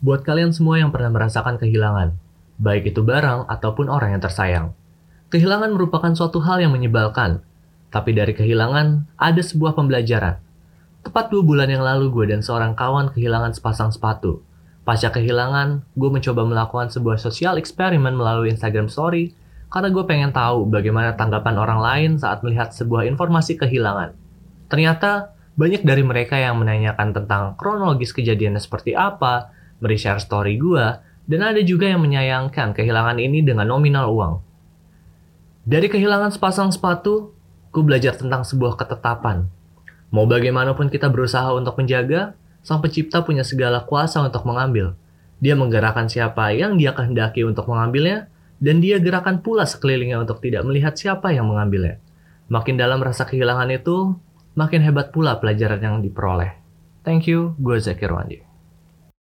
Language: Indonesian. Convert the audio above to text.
Buat kalian semua yang pernah merasakan kehilangan, baik itu barang ataupun orang yang tersayang. Kehilangan merupakan suatu hal yang menyebalkan, tapi dari kehilangan ada sebuah pembelajaran. Tepat dua bulan yang lalu gue dan seorang kawan kehilangan sepasang sepatu. Pasca kehilangan, gue mencoba melakukan sebuah sosial eksperimen melalui Instagram Story karena gue pengen tahu bagaimana tanggapan orang lain saat melihat sebuah informasi kehilangan. Ternyata, banyak dari mereka yang menanyakan tentang kronologis kejadiannya seperti apa, mereshare story gue, dan ada juga yang menyayangkan kehilangan ini dengan nominal uang. Dari kehilangan sepasang sepatu, gue belajar tentang sebuah ketetapan. Mau bagaimanapun kita berusaha untuk menjaga, sang pencipta punya segala kuasa untuk mengambil. Dia menggerakkan siapa yang dia kehendaki untuk mengambilnya, dan dia gerakan pula sekelilingnya untuk tidak melihat siapa yang mengambilnya. Makin dalam rasa kehilangan itu, makin hebat pula pelajaran yang diperoleh. Thank you, gue Zakir Wandi.